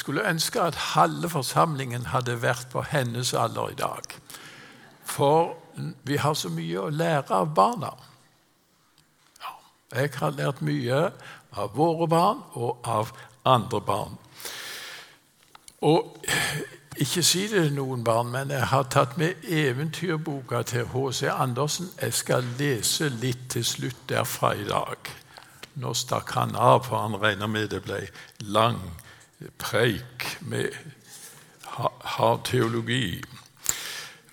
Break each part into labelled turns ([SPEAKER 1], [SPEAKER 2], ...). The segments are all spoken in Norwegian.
[SPEAKER 1] skulle ønske at halve forsamlingen hadde vært på hennes alder i dag. For vi har så mye å lære av barna. Jeg har lært mye av våre barn og av andre barn. Og ikke si det til noen barn, men jeg har tatt med eventyrboka til H.C. Andersen. Jeg skal lese litt til slutt derfra i dag. Nå stakk han av, for han regner med det ble lang preik med hard teologi.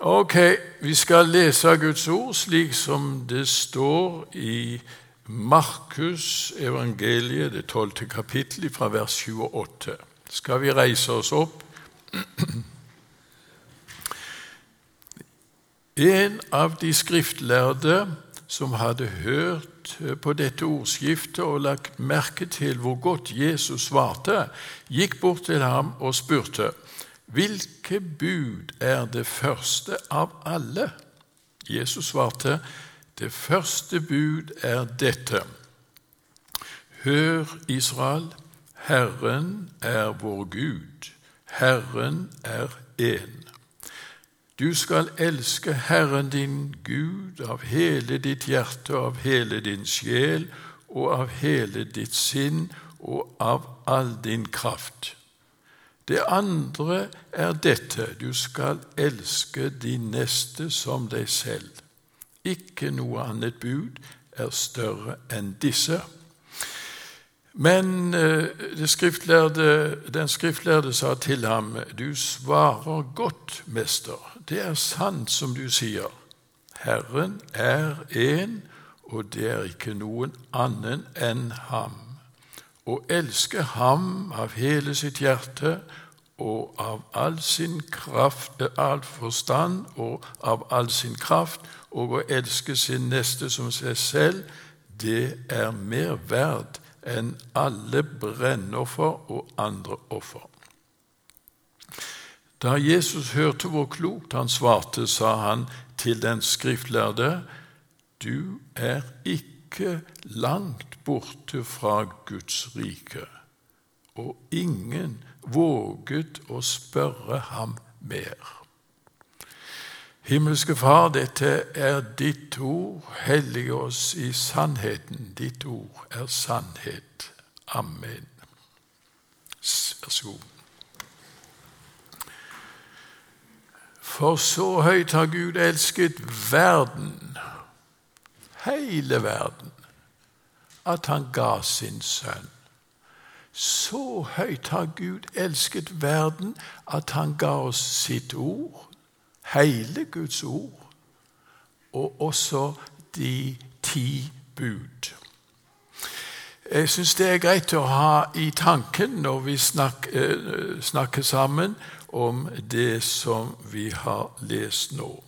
[SPEAKER 1] Ok, vi skal lese Guds ord slik som det står i Markus evangeliet, det tolvte kapittel, fra vers 28. Skal vi reise oss opp? En av de skriftlærde som hadde hørt på dette ordskiftet og lagt merke til hvor godt Jesus svarte, gikk bort til ham og spurte, Hvilke bud er det første av alle? Jesus svarte, Det første bud er dette. Hør, Israel, Herren er vår Gud, Herren er én. Du skal elske Herren din Gud av hele ditt hjerte, av hele din sjel og av hele ditt sinn og av all din kraft. Det andre er dette du skal elske din neste som deg selv. Ikke noe annet bud er større enn disse. Men eh, skriftlærde, den skriftlærde sa til ham, du svarer godt, mester. Det er sant som du sier. Herren er én, og det er ikke noen annen enn ham. Å elske ham av hele sitt hjerte og av all sin kraft, all forstand og av all sin kraft, og å elske sin neste som seg selv, det er mer verd enn alle brennoffer og andre offer. Da Jesus hørte hvor klokt han svarte, sa han til den skriftlærde, du er ikke langt borte fra Guds rike. Og ingen våget å spørre ham mer. Himmelske Far, dette er ditt ord. Hellige oss i sannheten. Ditt ord er sannhet. Amen. Vær så god. For så høyt har Gud elsket verden, hele verden, at han ga sin sønn. Så høyt har Gud elsket verden at han ga oss sitt ord, hele Guds ord, og også de ti bud. Jeg syns det er greit å ha i tanken når vi snakker, eh, snakker sammen om det som vi har lest nå.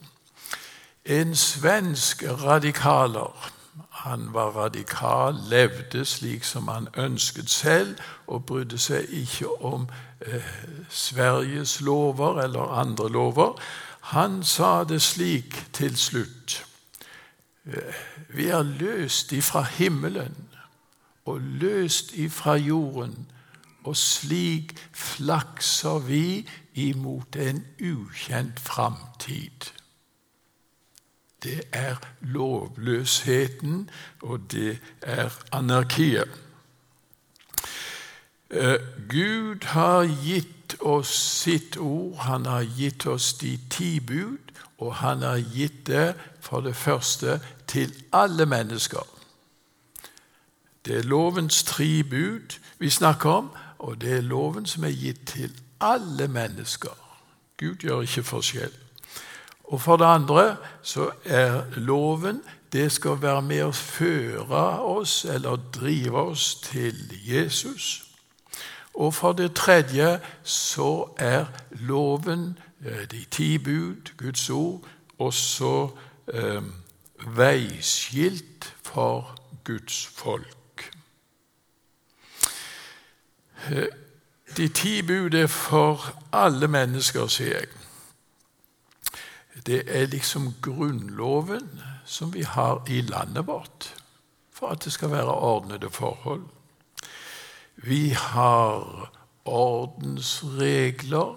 [SPEAKER 1] En svensk radikaler han var radikal, levde slik som han ønsket selv, og brydde seg ikke om eh, Sveriges lover eller andre lover. Han sa det slik til slutt eh, Vi er løst ifra himmelen og løst ifra jorden, og slik flakser vi imot en ukjent framtid. Det er lovløsheten, og det er anarkiet. Eh, Gud har gitt oss sitt ord, han har gitt oss de ti bud, og han har gitt det for det første til alle mennesker. Det er lovens tre bud vi snakker om, og det er loven som er gitt til alle mennesker. Gud gjør ikke forskjell. Og for det andre så er loven det skal være med å føre oss eller drive oss til Jesus. Og for det tredje så er loven, eh, de ti bud, Guds ord, også eh, veiskilt for Guds folk. Eh, de ti bud er for alle mennesker, sier jeg. Det er liksom grunnloven som vi har i landet vårt for at det skal være ordnede forhold. Vi har ordensregler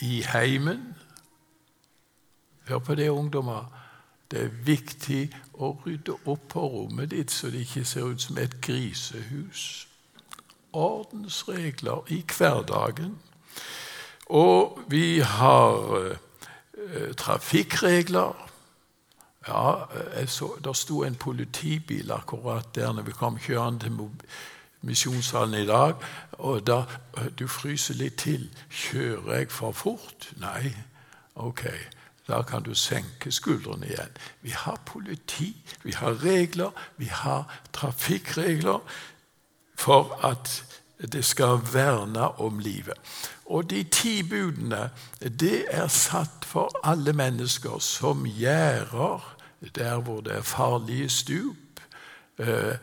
[SPEAKER 1] i heimen. Hør på det, ungdommer. Det er viktig å rydde opp på rommet ditt så det ikke ser ut som et grisehus. Ordensregler i hverdagen. Og vi har eh, trafikkregler. Ja, så, Der sto en politibil akkurat der når vi kom kjørende til misjonssalen i dag. Og da Du fryser litt til. Kjører jeg for fort? Nei. Ok. Da kan du senke skuldrene igjen. Vi har politi, vi har regler, vi har trafikkregler for at det skal verne om livet. Og de ti budene det er satt for alle mennesker som gjerder der hvor det er farlige stup, eh,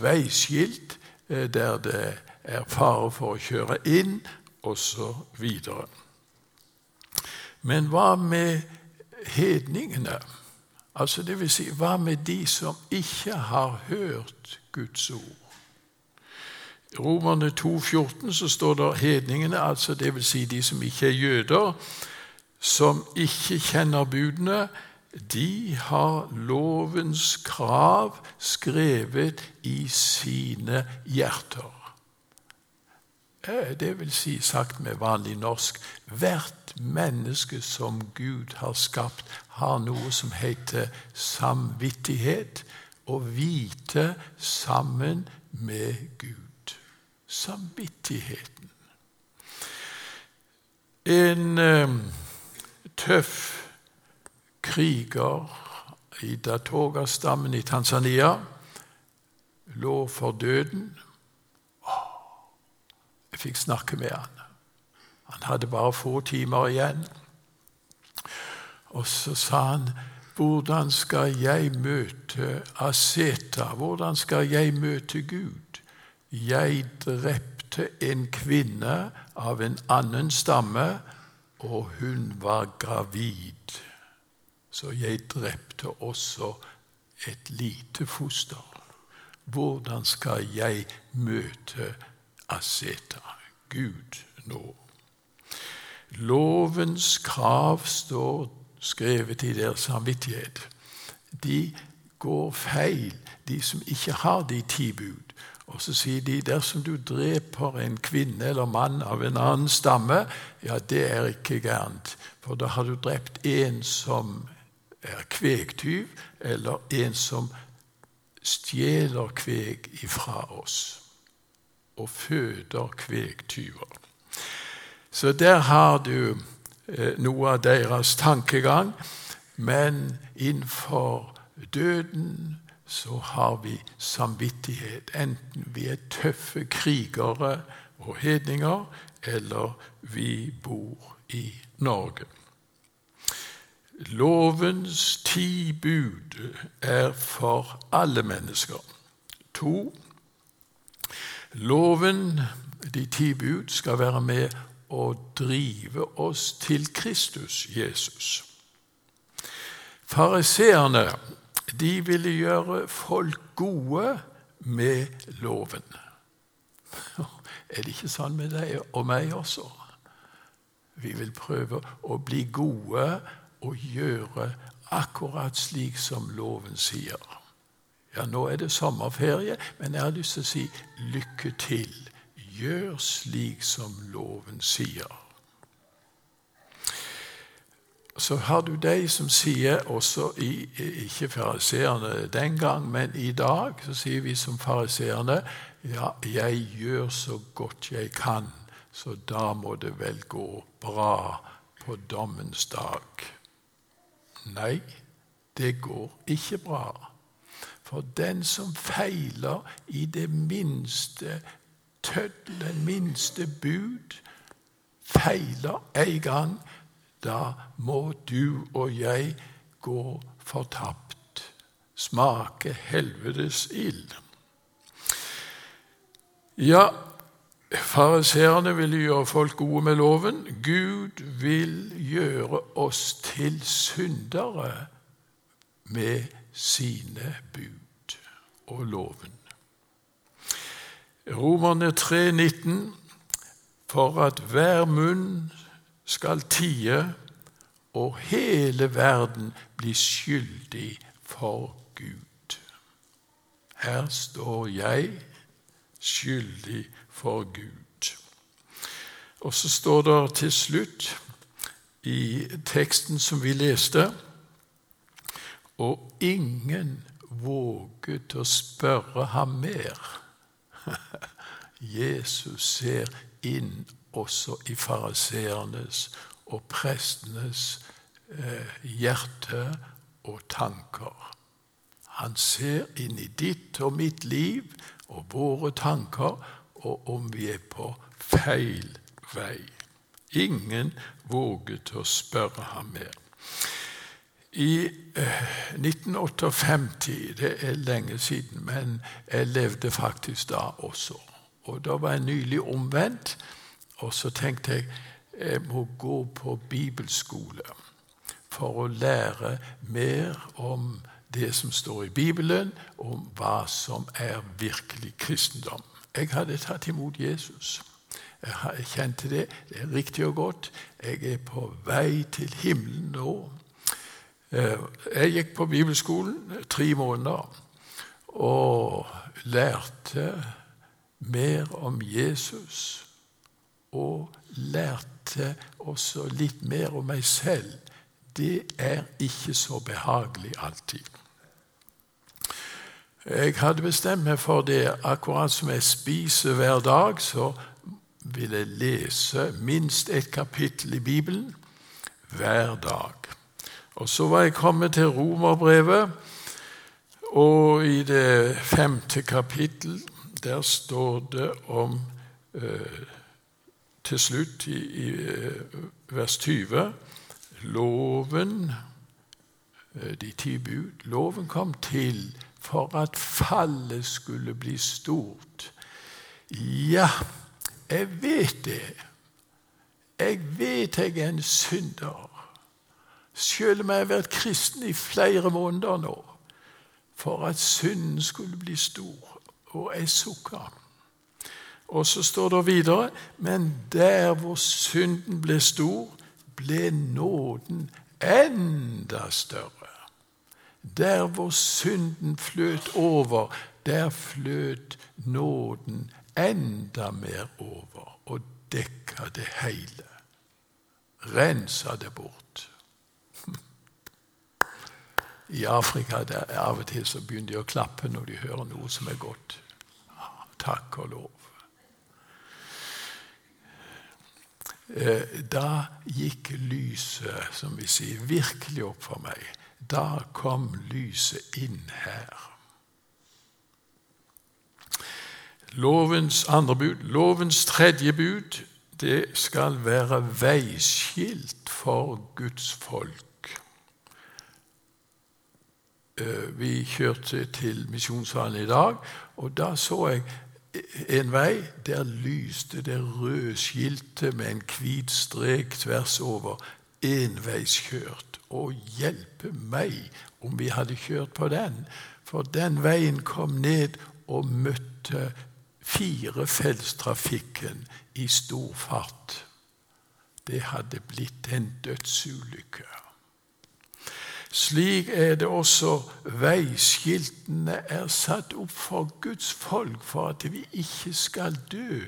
[SPEAKER 1] veiskilt eh, der det er fare for å kjøre inn, osv. Men hva med hedningene? Altså det vil si, hva med de som ikke har hørt Guds ord? I Romerne 2,14 så står det hedningene, altså det vil si de som ikke er jøder, som ikke kjenner budene, de har lovens krav skrevet i sine hjerter. Eh, det vil si, sagt med vanlig norsk, hvert menneske som Gud har skapt, har noe som heter samvittighet. Å vite sammen med Gud. Samvittigheten. En um, tøff kriger i Datoga-stammen i Tanzania lå for døden fikk snakke med han. Han hadde bare få timer igjen. Og så sa han, 'Hvordan skal jeg møte Aseta? Hvordan skal jeg møte Gud?' Jeg drepte en kvinne av en annen stamme, og hun var gravid. Så jeg drepte også et lite foster. Hvordan skal jeg møte aseta, Gud nå. Lovens krav står skrevet i deres samvittighet. De går feil, de som ikke har de ti bud. Og så sier de dersom du dreper en kvinne eller mann av en annen stamme, ja, det er ikke gærent. For da har du drept en som er kvegtyv, eller en som stjeler kveg ifra oss og føder kvegtyver. Så der har du eh, noe av deres tankegang. Men innenfor døden så har vi samvittighet, enten vi er tøffe krigere og hedninger, eller vi bor i Norge. Lovens ti bud er for alle mennesker. To Loven, de ti bud, skal være med å drive oss til Kristus Jesus. Fariseerne de ville gjøre folk gode med loven. Er det ikke sånn med deg og meg også? Vi vil prøve å bli gode og gjøre akkurat slik som loven sier. Ja, nå er det sommerferie, men jeg har lyst til å si lykke til. Gjør slik som loven sier. Så har du de som sier, også i, ikke fariseerne den gang, men i dag, så sier vi som fariseerne ja, jeg gjør så godt jeg kan, så da må det vel gå bra på dommens dag. Nei, det går ikke bra. For den som feiler i det minste tøddel, minste bud, feiler en gang, da må du og jeg gå fortapt, smake helvetes ild. Ja, fariseerne ville gjøre folk gode med loven. Gud vil gjøre oss til syndere med sine bud og loven. Romerne 3, 19, for at hver munn skal tie og hele verden bli skyldig for Gud. Her står jeg skyldig for Gud. Og så står det til slutt i teksten som vi leste Og ingen våget å spørre ham mer. Jesus ser inn også i fariseernes og prestenes eh, hjerte og tanker. Han ser inn i ditt og mitt liv og våre tanker, og om vi er på feil vei. Ingen våget å spørre ham mer. I 1958, eh, det er lenge siden, men jeg levde faktisk da også. Og Da var jeg nylig omvendt, og så tenkte jeg jeg må gå på bibelskole for å lære mer om det som står i Bibelen, om hva som er virkelig kristendom. Jeg hadde tatt imot Jesus. Jeg kjente det. Det er riktig og godt. Jeg er på vei til himmelen nå. Eh, jeg gikk på bibelskolen tre måneder og lærte mer om Jesus. Og lærte også litt mer om meg selv. Det er ikke så behagelig alltid. Jeg hadde bestemt meg for det. Akkurat som jeg spiser hver dag, så vil jeg lese minst et kapittel i Bibelen hver dag. Og Så var jeg kommet til Romerbrevet, og i det femte kapittel der står det om eh, Til slutt i, i eh, vers 20 Loven, eh, de ti bud Loven kom til for at fallet skulle bli stort. Ja, jeg vet det. Jeg vet jeg er en synder. Selv om jeg har vært kristen i flere måneder nå, for at synden skulle bli stor. Og jeg sukka. Og så står det videre Men der hvor synden ble stor, ble nåden enda større. Der hvor synden fløt over, der fløt nåden enda mer over og dekka det hele. Rensa det bort. I Afrika der av og til så begynner de å klappe når de hører noe som er godt. Takk og lov. Eh, da gikk lyset, som vi sier, virkelig opp for meg. Da kom lyset inn her. Lovens andre bud, lovens tredje bud, det skal være veiskilt for Guds folk. Eh, vi kjørte til Misjonssalen i dag, og da så jeg en vei. Der lyste det røde skiltet med en hvit strek tvers over. Enveiskjørt. Og hjelpe meg om vi hadde kjørt på den. For den veien kom ned og møtte firefeltstrafikken i stor fart. Det hadde blitt en dødsulykke. Slik er det også. Veiskiltene er satt opp for Guds folk, for at vi ikke skal dø,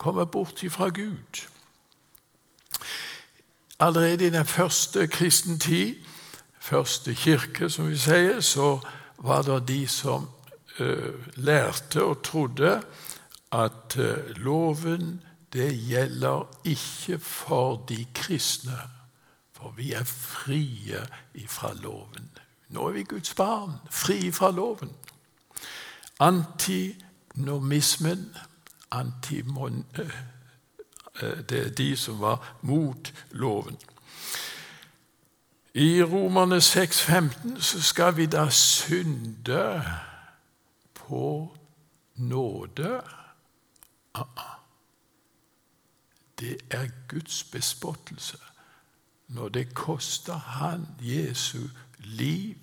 [SPEAKER 1] komme bort ifra Gud. Allerede i den første kristen tid, første kirke, som vi sier, så var det de som uh, lærte og trodde at uh, loven det gjelder ikke for de kristne for vi er frie ifra loven. Nå er vi Guds barn, fri fra loven. Antinomismen antimon, eh, eh, Det er de som var mot loven. I Romerne 6,15 så skal vi da synde på nåde. Ah, ah. Det er Guds bespottelse når det koster han Jesu liv,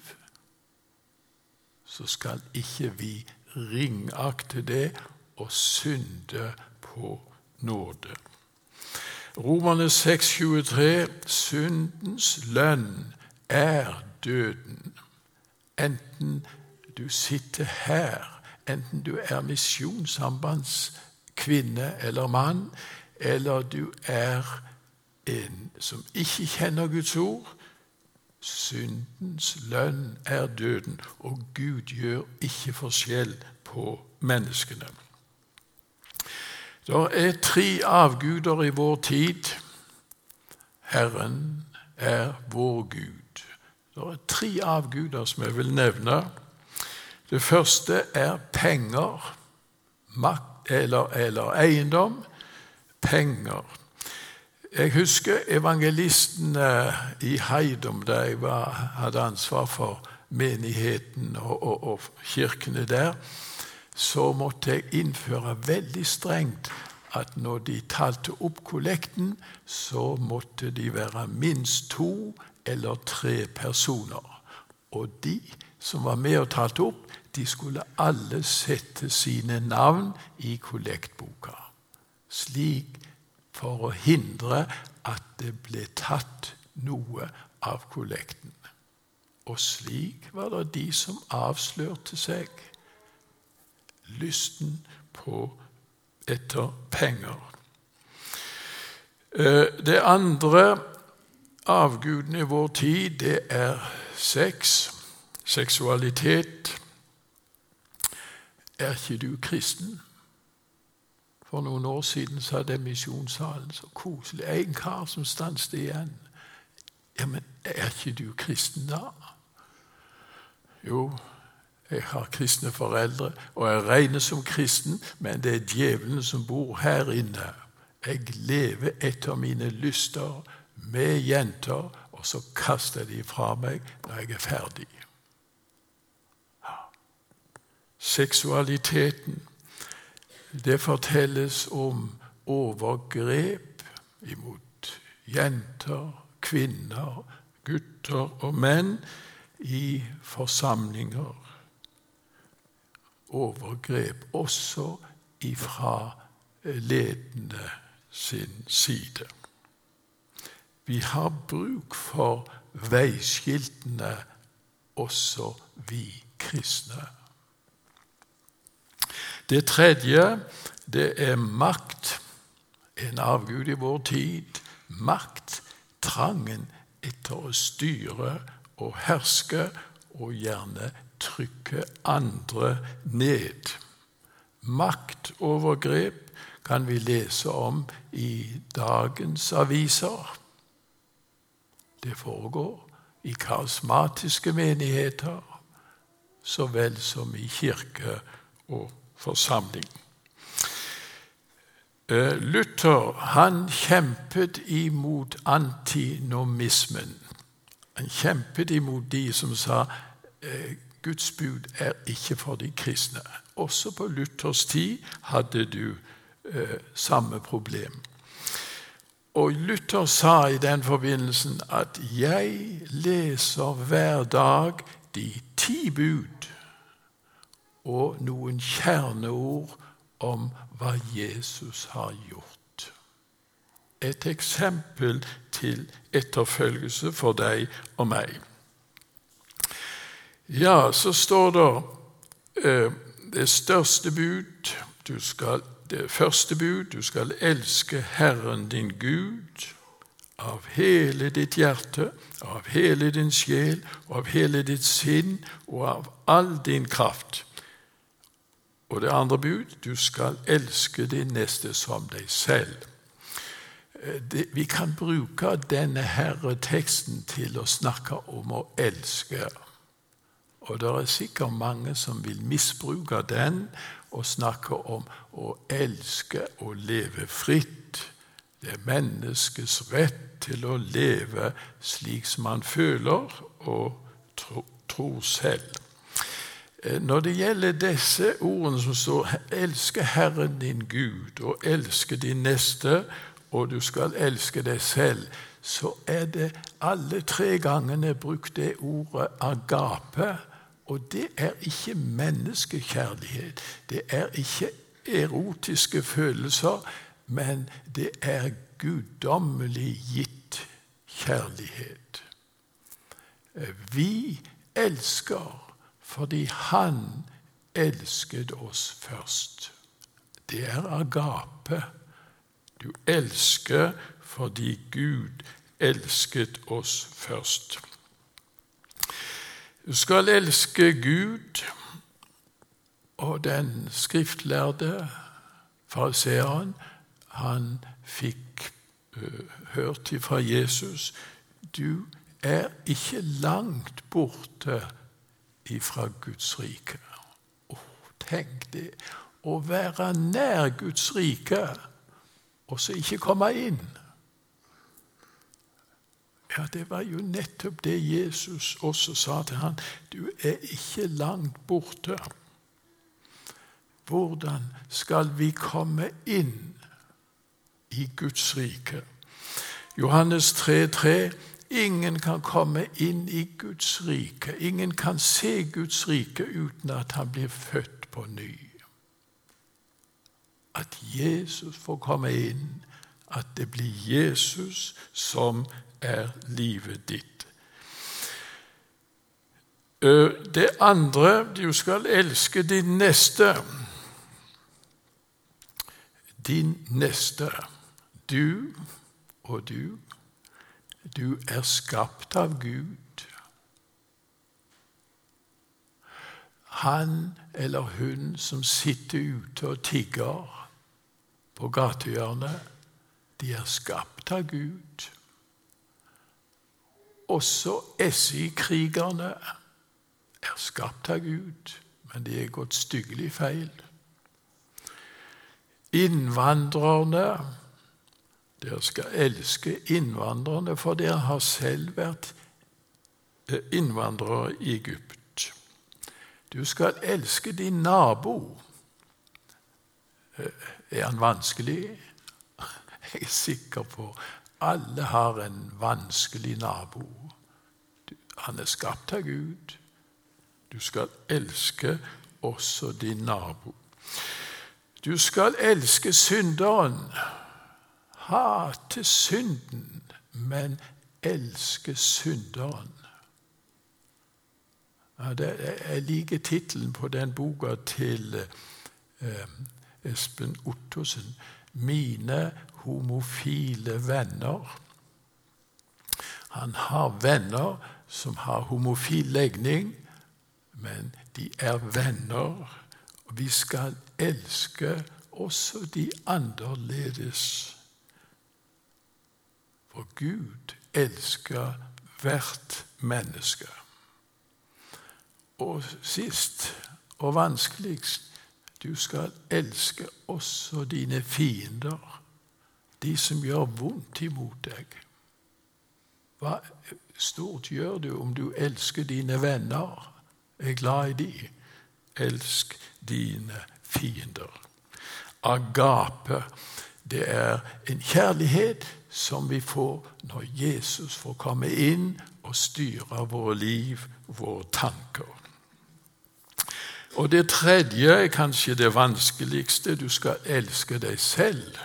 [SPEAKER 1] så skal ikke vi ringakte det og synde på nåde. Romerne 6,23.: Syndens lønn er døden. Enten du sitter her, enten du er misjonssambandskvinne eller mann, eller du er en som ikke kjenner Guds ord. Syndens lønn er døden, og Gud gjør ikke forskjell på menneskene. Det er tre avguder i vår tid. Herren er vår Gud. Det er tre avguder som jeg vil nevne. Det første er penger, makt eller, eller eiendom. Penger. Jeg husker evangelisten i Heidom, da jeg var, hadde ansvar for menigheten og, og, og kirkene der så måtte jeg innføre veldig strengt at når de talte opp kollekten, så måtte de være minst to eller tre personer. Og de som var med og talte opp, de skulle alle sette sine navn i kollektboka. Slik for å hindre at det ble tatt noe av kollekten. Og slik var det de som avslørte seg lysten på etter penger. Eh, det andre avguden i vår tid, det er sex, seksualitet. Er ikke du kristen? For noen år siden så hadde jeg misjonssalen. Så koselig. En kar som stanset igjen. Ja, men er ikke du kristen da? Jo, jeg har kristne foreldre, og jeg regner som kristen, men det er djevelen som bor her inne. Jeg lever etter mine lyster med jenter, og så kaster jeg de fra meg når jeg er ferdig. Seksualiteten. Det fortelles om overgrep imot jenter, kvinner, gutter og menn i forsamlinger overgrep også ifra ledende sin side. Vi har bruk for veiskiltene, også vi kristne. Det tredje, det er makt. En avgud i vår tid. Makt. Trangen etter å styre og herske, og gjerne trykke andre ned. Maktovergrep kan vi lese om i dagens aviser. Det foregår i karismatiske menigheter så vel som i kirke og forsamling. Eh, Luther han kjempet imot antinomismen. Han kjempet imot de som sa eh, Guds bud er ikke for de kristne. Også på Luthers tid hadde du eh, samme problem. Og Luther sa i den forbindelsen at 'jeg leser hver dag de ti bud' og noen kjerneord om hva Jesus har gjort. Et eksempel til etterfølgelse for deg og meg. Ja, så står det eh, det største bud skal, Det første bud du skal elske Herren din Gud av hele ditt hjerte, av hele din sjel, av hele ditt sinn og av all din kraft. Og det andre bud du skal elske din neste som deg selv. Eh, det, vi kan bruke denne herre teksten til å snakke om å elske. Og det er sikkert mange som vil misbruke den og snakke om å elske og leve fritt. Det er menneskets rett til å leve slik som man føler og tror selv. Eh, når det gjelder disse ordene som står 'elske Herren din Gud' og 'elske din neste', og du skal elske deg selv, så er det alle tre gangene brukt det ordet agape Og det er ikke menneskekjærlighet. Det er ikke erotiske følelser, men det er guddommelig gitt kjærlighet. Vi elsker fordi Han elsket oss først. Det er agape. Du elsker fordi Gud elsket oss først. Du skal elske Gud og den skriftlærde fariseeren. Han fikk uh, hørt fra Jesus du er ikke langt borte ifra Guds rike. Oh, tenk det! Å være nær Guds rike og så ikke komme inn. Ja, det var jo nettopp det Jesus også sa til han. Du er ikke langt borte. Hvordan skal vi komme inn i Guds rike? Johannes 3, 3, Ingen kan komme inn i Guds rike. Ingen kan se Guds rike uten at han blir født på ny. At Jesus får komme inn, at det blir Jesus som er livet ditt. Det andre du skal elske din neste. Din neste. Du og du. Du er skapt av Gud. Han eller hun som sitter ute og tigger på gatehjørnet, de er skapt av Gud. Også SI-krigerne er skapt av Gud, men de er gått styggelig feil. Innvandrerne Dere skal elske innvandrerne, for dere har selv vært eh, innvandrere i Egypt. Du skal elske din nabo. Eh, er han vanskelig? Jeg er sikker på alle har en vanskelig nabo. Han er skapt av Gud. Du skal elske også din nabo. Du skal elske synderen. Hate synden, men elske synderen. Ja, jeg liker tittelen på den boka til eh, Espen Ottosen. 'Mine homofile venner'. Han har venner som har homofil legning, men de er venner. Vi skal elske også de annerledes. For Gud elsker hvert menneske. Og sist og vanskeligst du skal elske også dine fiender, de som gjør vondt imot deg. Hva stort gjør du om du elsker dine venner, er glad i de? Elsk dine fiender. Agape, det er en kjærlighet som vi får når Jesus får komme inn og styre våre liv, våre tanker. Og det tredje er kanskje det vanskeligste. Du skal elske deg selv.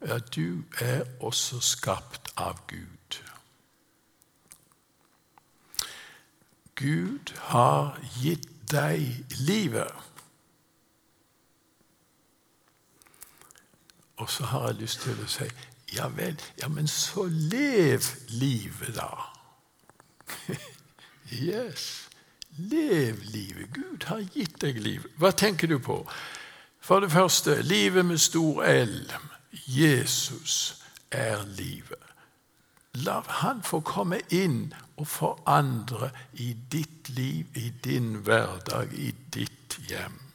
[SPEAKER 1] At du er også skapt av Gud. Gud har gitt deg livet. Og så har jeg lyst til å si ja vel, ja, men så lev livet, da. yes. Lev livet. Gud har gitt deg livet. Hva tenker du på? For det første, livet med stor L. Jesus er livet. La han få komme inn og forandre i ditt liv, i din hverdag, i ditt hjem.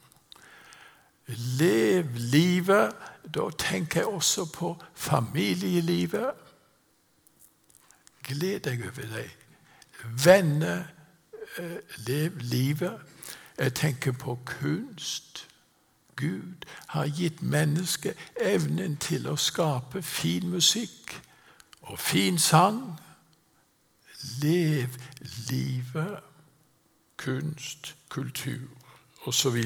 [SPEAKER 1] Lev livet. Da tenker jeg også på familielivet. Gled deg over deg. Venner, eh, lev livet. Jeg tenker på kunst. Gud har gitt mennesket evnen til å skape fin musikk og fin sang. Lev livet. kunst, kultur osv.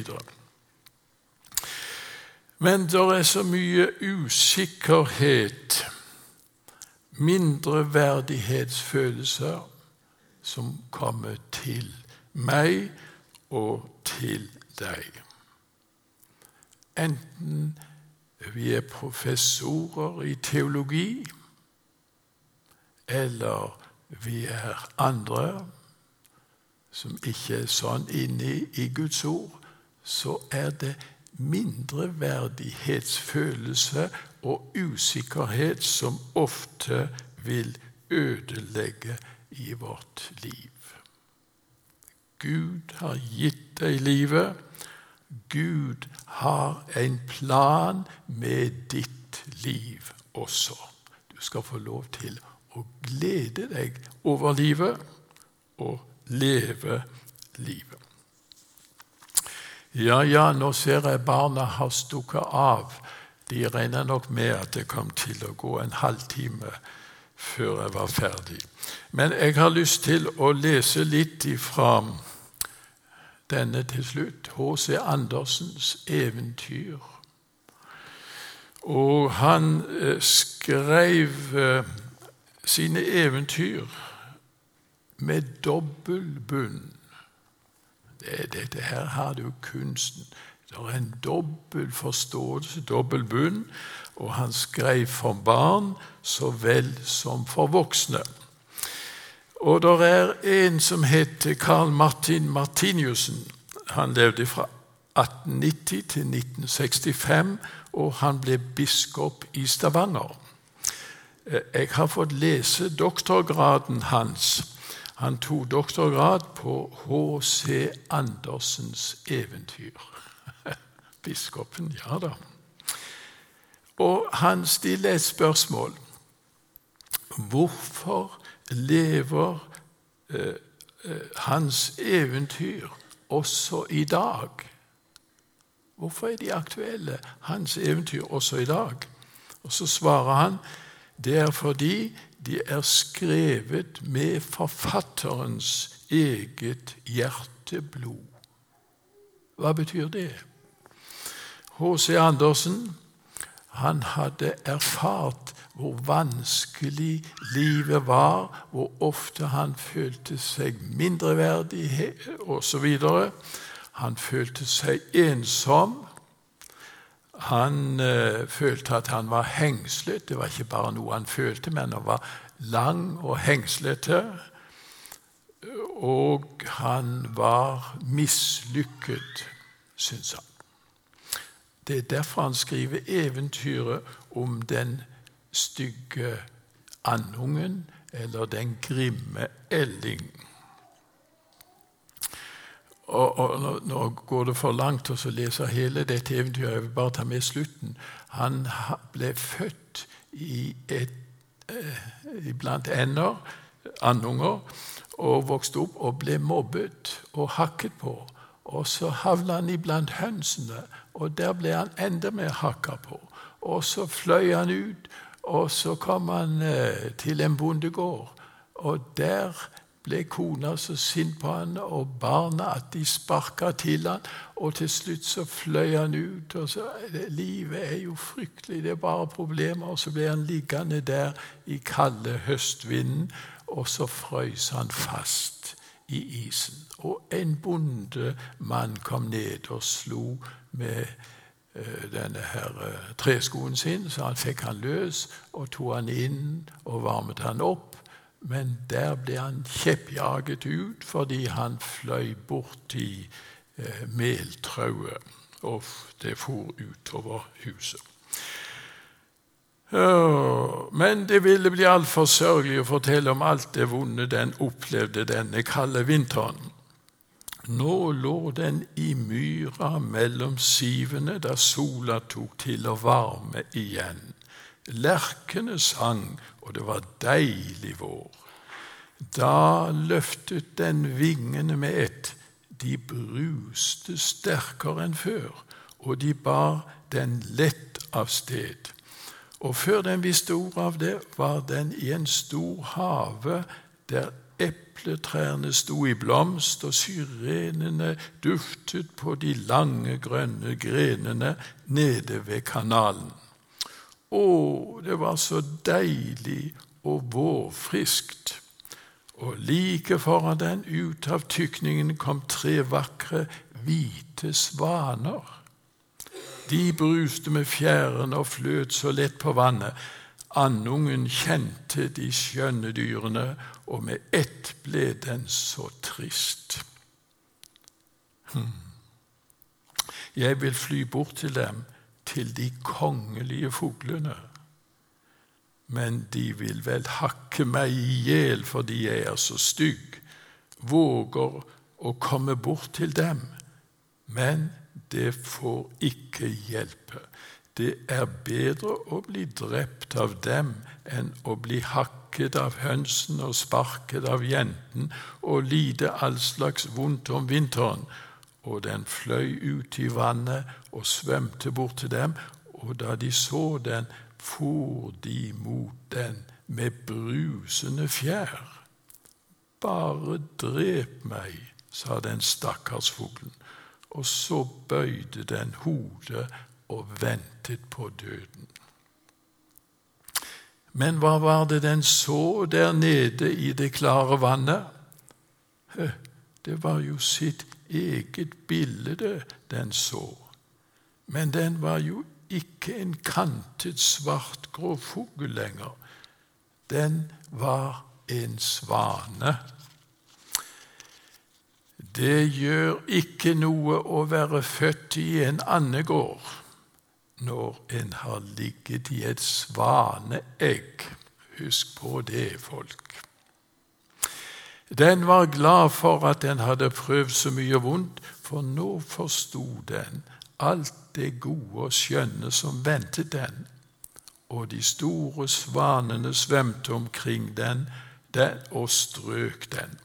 [SPEAKER 1] Men det er så mye usikkerhet, mindreverdighetsfølelser, som kommer til meg og til deg. Enten vi er professorer i teologi, eller vi er andre som ikke er sånn inne i Guds ord, så er det mindreverdighetsfølelse og usikkerhet som ofte vil ødelegge i vårt liv. Gud har gitt deg livet. Gud har en plan med ditt liv også. Du skal få lov til å glede deg over livet og leve livet. Ja, ja, nå ser jeg barna har stukket av. De regner nok med at det kom til å gå en halvtime før jeg var ferdig. Men jeg har lyst til å lese litt ifra denne til slutt. H.C. Andersens eventyr. Og han eh, skrev eh, sine eventyr med dobbel bunn. Dette her har du kunsten. Det er en dobbel forståelse, dobbel bunn, og han skrev for barn så vel som for voksne. Og det er en som heter Carl Martin Martiniussen. Han levde fra 1890 til 1965, og han ble biskop i Stavanger. Jeg har fått lese doktorgraden hans han tok doktorgrad på H.C. Andersens eventyr. Biskopen, ja da. Og han stiller et spørsmål. Hvorfor lever eh, eh, hans eventyr også i dag? Hvorfor er de aktuelle, hans eventyr, også i dag? Og Så svarer han det er fordi de er skrevet med forfatterens eget hjerteblod. Hva betyr det? H.C. Andersen han hadde erfart hvor vanskelig livet var, hvor ofte han følte seg mindreverdig osv. Han følte seg ensom. Han eh, følte at han var hengslet. Det var ikke bare noe han følte, men han var lang og hengslete. Og han var mislykket, syns han. Det er derfor han skriver eventyret om den stygge andungen eller den grimme elling. Og, og Nå går det for langt å lese hele dette eventyret. Jeg vil bare ta med slutten. Han ble født i et, eh, blant ender, andunger, og vokste opp og ble mobbet og hakket på. Og så havna han iblant hønsene, og der ble han enda mer hakka på. Og så fløy han ut, og så kom han eh, til en bondegård. Og der ble kona så sint på han og barna at de sparka til han, og til slutt så fløy han ut. og så, Livet er jo fryktelig, det er bare problemer. Og så ble han liggende der i kalde høstvinden, og så frøys han fast i isen. Og en bondemann kom ned og slo med uh, denne her uh, treskoen sin, så han fikk han løs og tok han inn og varmet han opp men der ble han kjeppjaget ut fordi han fløy borti eh, meltrauet, og det for utover huset. Men det ville bli altfor sørgelig å fortelle om alt det vonde den opplevde denne kalde vinteren. Nå lå den i myra mellom sivene da sola tok til å varme igjen. Lerkene sang, og det var deilig vår. Da løftet den vingene med ett. De bruste sterkere enn før, og de bar den lett av sted. Og før den visste ord av det, var den i en stor have der epletrærne sto i blomst, og syrenene duftet på de lange, grønne grenene nede ved kanalen. Å, det var så deilig og vårfriskt. Og like foran den, ut av tykningen, kom tre vakre, hvite svaner. De bruste med fjærene og fløt så lett på vannet. Andungen kjente de skjønne dyrene, og med ett ble den så trist. Hm. Jeg vil fly bort til dem, til de kongelige fuglene. Men de vil vel hakke meg i hjel fordi jeg er så stygg. Våger å komme bort til dem, men det får ikke hjelpe. Det er bedre å bli drept av dem enn å bli hakket av hønsen og sparket av jenten og lide all slags vondt om vinteren. Og den fløy ut i vannet og svømte bort til dem, og da de så den, for de mot den med brusende fjær. Bare drep meg, sa den stakkars fuglen og så bøyde den hodet og ventet på døden. Men hva var det den så der nede i det klare vannet? Det var jo sitt eget bilde den så. Men den var jo ikke en kantet, svartgrå fugl lenger. Den var en svane. Det gjør ikke noe å være født i en andegård når en har ligget i et svaneegg. Husk på det, folk. Den var glad for at den hadde prøvd så mye vondt, for nå forsto den alt det gode og skjønne som ventet den. Og de store svanene svømte omkring den, den og strøk den.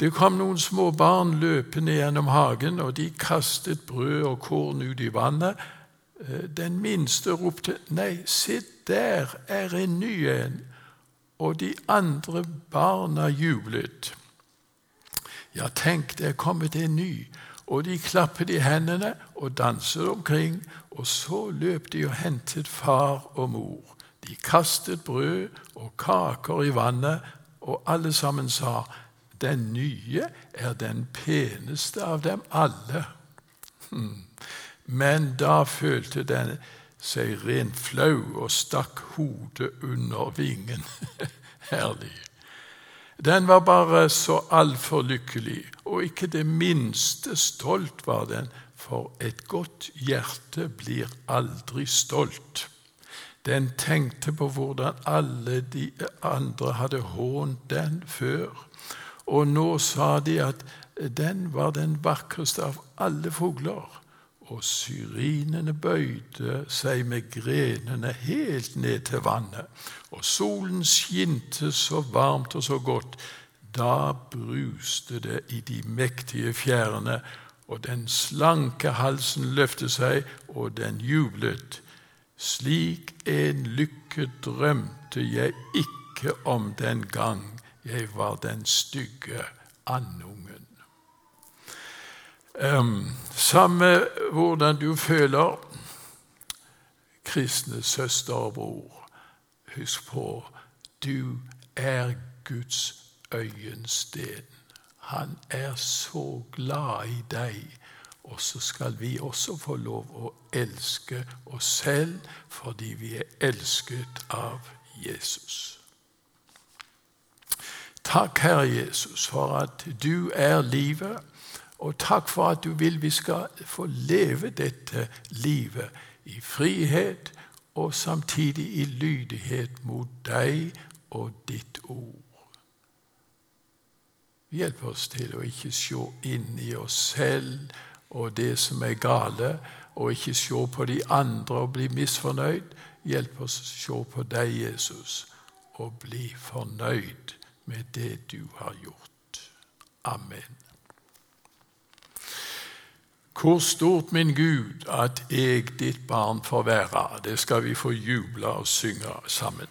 [SPEAKER 1] Det kom noen små barn løpende gjennom hagen, og de kastet brød og korn ut i vannet. Eh, den minste ropte 'Nei, se der er en ny en', og de andre barna jublet. Ja, tenk, det er kommet en ny, og de klappet i hendene og danset omkring, og så løp de og hentet far og mor. De kastet brød og kaker i vannet, og alle sammen sa den nye er den peneste av dem alle. Hmm. Men da følte den seg rent flau og stakk hodet under vingen. Herlig. Den var bare så altfor lykkelig, og ikke det minste stolt var den, for et godt hjerte blir aldri stolt. Den tenkte på hvordan alle de andre hadde hånt den før, og nå sa de at den var den vakreste av alle fugler. Og syrinene bøyde seg med grenene helt ned til vannet. Og solen skinte så varmt og så godt. Da bruste det i de mektige fjærene, og den slanke halsen løftet seg, og den jublet. Slik en lykke drømte jeg ikke om den gang jeg var den stygge andungen. Samme hvordan du føler, kristne søster og bror, husk på du er Guds øyensten. Han er så glad i deg. Og så skal vi også få lov å elske oss selv fordi vi er elsket av Jesus. Takk, Herre Jesus, for at du er livet, og takk for at du vil vi skal få leve dette livet i frihet og samtidig i lydighet mot deg og ditt ord. Hjelp oss til å ikke se inn i oss selv og det som er gale, og ikke se på de andre og bli misfornøyd. Hjelp oss å se på deg, Jesus, og bli fornøyd med det du har gjort. Amen. Hvor stort, min Gud, at jeg, ditt barn, får være. Det skal vi få juble og synge sammen.